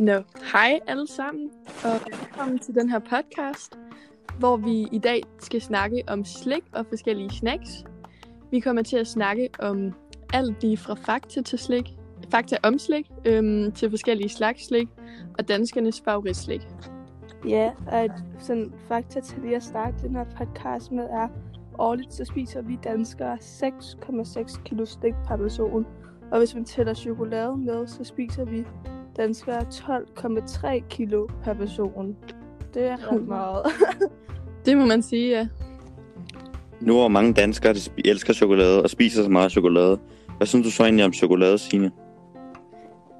Nå, hej alle sammen, og velkommen til den her podcast, hvor vi i dag skal snakke om slik og forskellige snacks. Vi kommer til at snakke om alt lige fra fakta til slik, fakta om slik, øhm, til forskellige slags slik, og danskernes favoritslik. Ja, og et sådan fakta til lige at starte den her podcast med er, årligt så spiser vi danskere 6,6 kilo slik per person. Og hvis man tæller chokolade med, så spiser vi danskere 12,3 kilo per person. Det er ret meget. Det må man sige, ja. Nu hvor mange danskere de spi- elsker chokolade og spiser så meget chokolade. Hvad synes du så egentlig om chokolade, Signe?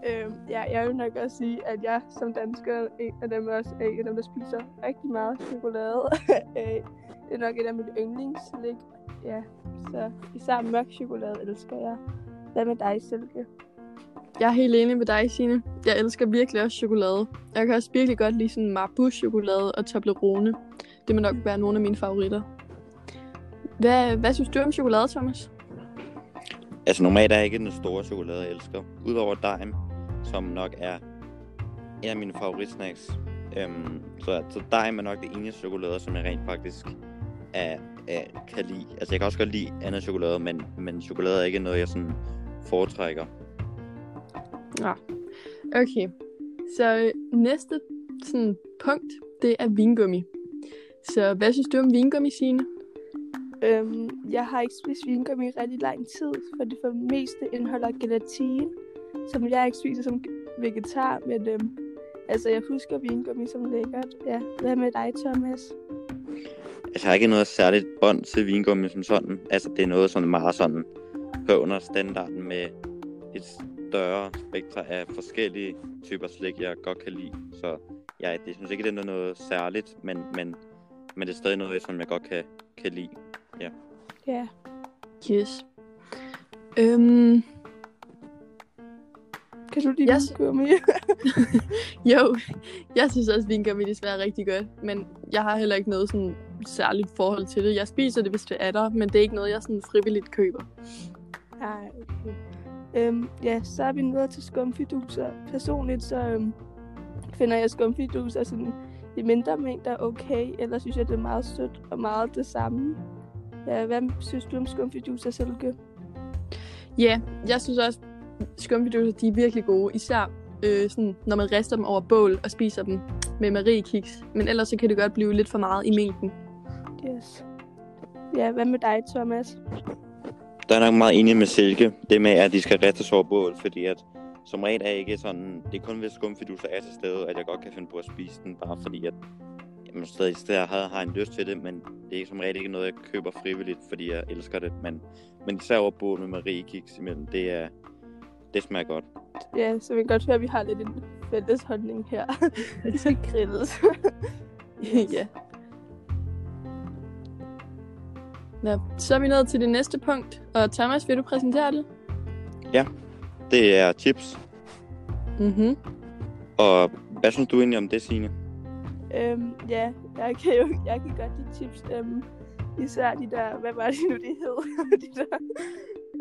øhm, ja, jeg vil nok også sige, at jeg som dansker er en af dem også er en af dem, der spiser rigtig meget chokolade. Øh, det er nok et af mine yndlingsslik. Ja, så især mørk chokolade elsker jeg. Hvad med dig, Silke? Jeg er helt enig med dig, Signe. Jeg elsker virkelig også chokolade. Jeg kan også virkelig godt lide sådan Marbus-chokolade og Toblerone. Det må nok være nogle af mine favoritter. Hvad, hvad synes du om chokolade, Thomas? Altså normalt er jeg ikke den store chokolade, jeg elsker. Udover Daim, som nok er en af mine favoritsnacks. Øhm, så, så Daim er nok det eneste chokolade, som jeg rent faktisk er, er, kan lide. Altså jeg kan også godt lide andet chokolade, men, men chokolade er ikke noget, jeg sådan foretrækker. Ja. Okay. Så næste sådan, punkt, det er vingummi. Så hvad synes du om vingummi, Signe? Øhm, jeg har ikke spist vingummi i rigtig lang tid, for det for det meste indeholder gelatin, som jeg ikke spiser som vegetar, men øhm, altså jeg husker vingummi som lækkert. Ja, hvad med dig, Thomas? Altså, jeg har ikke noget særligt bånd til vingummi som sådan. Altså, det er noget sådan meget sådan på under standarden med et større spektra af forskellige typer slik, jeg godt kan lide. Så ja, det synes ikke, det er noget særligt, men, men, men det er stadig noget, som jeg godt kan, kan lide. Ja, Yes. Øhm, kan du lide Yes. vingummi? jo, jeg synes også, vingummi desværre er rigtig godt. Men jeg har heller ikke noget sådan særligt forhold til det. Jeg spiser det, hvis det er der, men det er ikke noget, jeg sådan frivilligt køber. Nej, okay. Øhm, ja, så er vi nået til skumfiduser. Personligt så øhm, finder jeg skumfiduser sådan i mindre mængder okay, eller synes jeg, det er meget sødt og meget det samme. Ja, hvad synes du om skumfiduser, Silke? Ja, jeg synes også, skumfiduser, de er virkelig gode. Især øh, sådan, når man rister dem over bål og spiser dem med mariekiks. Men ellers så kan det godt blive lidt for meget i mængden. Yes. Ja, hvad med dig, Thomas? Der er nok meget enig med Silke, det med, at de skal rettes over bål, fordi at som regel er ikke sådan, det er kun hvis skumfiduser er til stede, at jeg godt kan finde på at spise den, bare fordi at jamen, stadig, stadig har, har en lyst til det, men det er som regel ikke noget, jeg køber frivilligt, fordi jeg elsker det, men, men især over bål med Marie Kiks imellem, det er, det smager godt. Ja, så vi kan godt høre, at vi har lidt en fælles holdning her. det skal grilles. ja. Nå, så er vi nået til det næste punkt. Og Thomas, vil du præsentere det? Det er chips, Mhm. og hvad synes du egentlig om det, Signe? Øhm, ja, jeg kan jo jeg kan godt lide chips. Øhm, især de der, hvad var det nu, de hed? de der,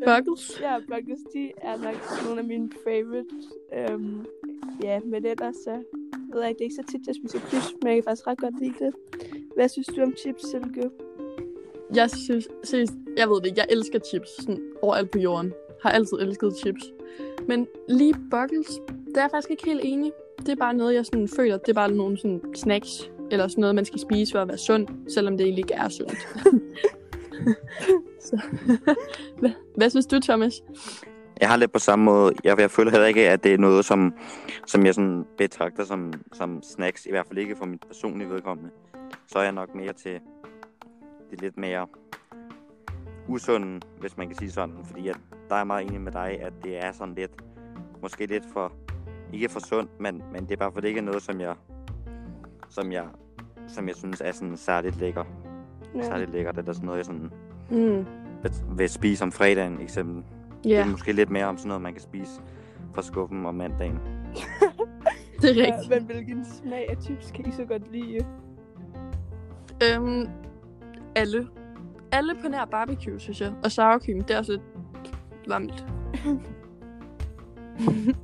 Buggles? Ja, Buggles, de er nok nogle af mine favorites. Øhm, ja, men ellers så ved jeg ikke, det er ikke så tit, jeg spiser chips, men jeg kan faktisk ret godt lide det. Hvad synes du om chips, Silke? Jeg synes, seriøst, jeg ved det, jeg elsker chips sådan overalt på jorden. Har altid elsket chips. Men lige buckles, der er jeg faktisk ikke helt enig. Det er bare noget, jeg sådan føler, det er bare nogle sådan snacks, eller sådan noget, man skal spise for at være sund, selvom det egentlig ikke er sundt. Så. hvad, hvad synes du, Thomas? Jeg har lidt på samme måde. Jeg, jeg føler heller ikke, at det er noget, som, som jeg sådan betragter som, som snacks. I hvert fald ikke for mit personlige vedkommende. Så er jeg nok mere til det lidt mere usunde, hvis man kan sige sådan. Fordi at der er meget enig med dig, at det er sådan lidt, måske lidt for, ikke for sundt, men, men det er bare for det ikke er noget, som jeg, som jeg, som jeg synes er sådan særligt lækker. Ja. Særligt lækkert, eller sådan noget, jeg sådan Mm. vil, spise om fredagen, eksempel. Det Ja, er måske lidt mere om sådan noget, man kan spise fra skuffen om mandagen. det er Ja, rigtigt. men hvilken smag af chips kan I så godt lide? Øhm, alle. Alle på nær barbecue, synes jeg. Og sour cream, det er også lidt varmt.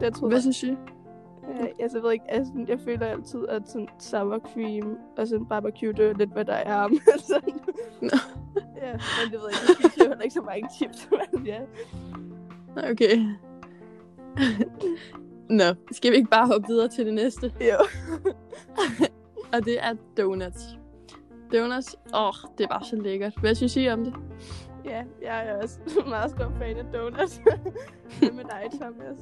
Det tror Hvad jeg. synes I? Altså, jeg ved ikke, altså, jeg føler altid, at sådan sour cream og sådan barbecue, det er lidt, hvad der er. Men sådan, ja, men det ved jeg ikke, jeg spiser heller ikke så mange chips, men ja. Okay. Nå, skal vi ikke bare hoppe videre til det næste? Jo. Og det er donuts. Donuts, åh, oh, det er bare så lækkert. Hvad synes I om det? Ja, jeg er også meget stor fan af donuts. Hvad med dig, Thomas?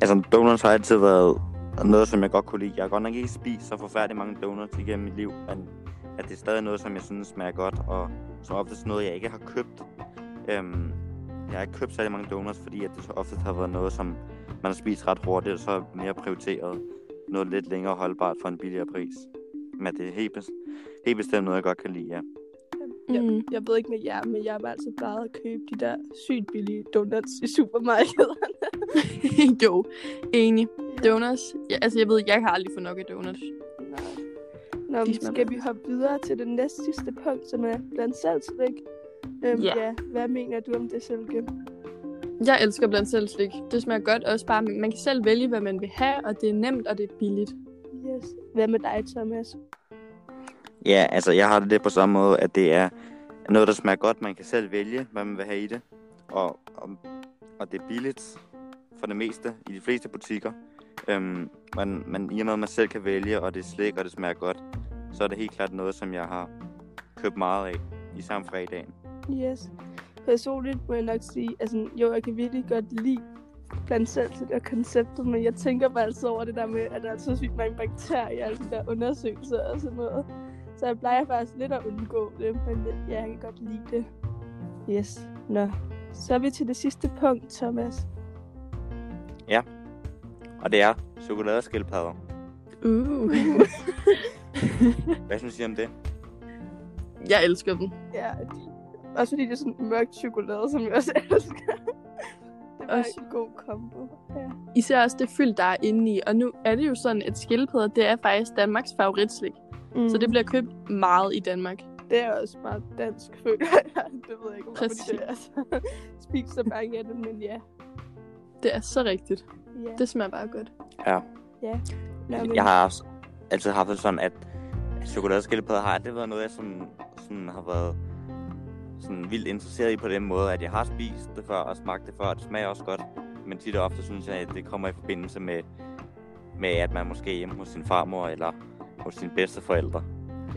Altså, donuts har altid været noget, som jeg godt kunne lide. Jeg har godt nok ikke spist så forfærdeligt mange donuts igennem mit liv, men at det er stadig noget, som jeg synes smager godt, og som oftest noget, jeg ikke har købt. Øhm, jeg har ikke købt særlig mange donuts, fordi at det så ofte har været noget, som man har spist ret hurtigt, og så er mere prioriteret noget lidt længere holdbart for en billigere pris. Men det er helt, bes- helt bestemt noget, jeg godt kan lide, ja. Jeg, Mm. jeg ved ikke med jer, men jeg var altså bare at købe de der sygt billige donuts i supermarkederne. jo, enig. Donuts, ja, altså jeg ved, jeg har aldrig fået nok af donuts. Nej. Nå, men skal vi hoppe videre til det næste sidste punkt, som er blandt selv slik? Øhm, Ja. ja. Hvad mener du om det, Silke? Jeg elsker blandt selv slik. Det smager godt også bare, man kan selv vælge, hvad man vil have, og det er nemt, og det er billigt. Yes. Hvad med dig, Thomas? Ja, altså jeg har det lidt på samme måde, at det er noget, der smager godt. Man kan selv vælge, hvad man vil have i det. Og, og, og det er billigt for det meste i de fleste butikker. Øhm, man, man, I og med, at man selv kan vælge, og det er slik, og det smager godt, så er det helt klart noget, som jeg har købt meget af, især om fredagen. Yes. Personligt må jeg nok sige, altså jo, jeg kan virkelig godt lide blandt selv til det konceptet, men jeg tænker bare altid over det der med, at der er så sygt mange bakterier i alle de der undersøgelser og sådan noget. Så jeg plejer faktisk lidt at undgå det, men ja, jeg kan godt lide det. Yes. Nå. Så er vi til det sidste punkt, Thomas. Og det er chokoladeskildpadder. Uh. Hvad synes I om det? jeg elsker dem. Ja, også fordi det er sådan mørkt chokolade, som jeg også elsker. Det var Også- en god kombo. Ja. Især også det fyld, der er inde i. Og nu er det jo sådan, at skildpadder, det er faktisk Danmarks favoritslik. Mm. Så det bliver købt meget i Danmark. Det er også meget dansk, føler jeg. Det ved jeg ikke, hvorfor Præcis. det er. Altså, Spis så mange af det, men ja. Det er så rigtigt. ja. Det smager bare godt. Ja. Men, Jeg har også altid haft det sådan, at chokoladeskildpadder har aldrig været noget, jeg sådan, sådan har været sådan vildt interesseret i på den måde, at jeg har spist det før og smagt det før, og det smager også godt. Men tit og ofte synes jeg, at det kommer i forbindelse med, med at man måske er hjemme hos sin farmor eller hos sine bedsteforældre.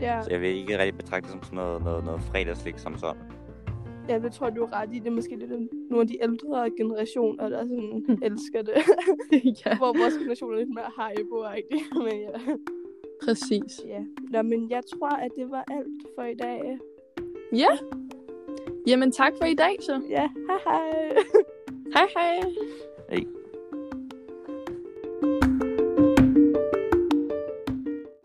ja, Så jeg vil ikke rigtig betragte det som sådan noget, noget, noget fredagslik som sådan. ja, det tror jeg, du er ret i. Det er måske lidt en- nogle af de ældre generationer, der sådan elsker det. ja, Hvor vores generation er lidt mere hype Men ja. præcis. ja. Nå, men jeg tror, at det var alt for i dag. Ja. Jamen tak for i dag så. Ja, hej hej. Hej hej.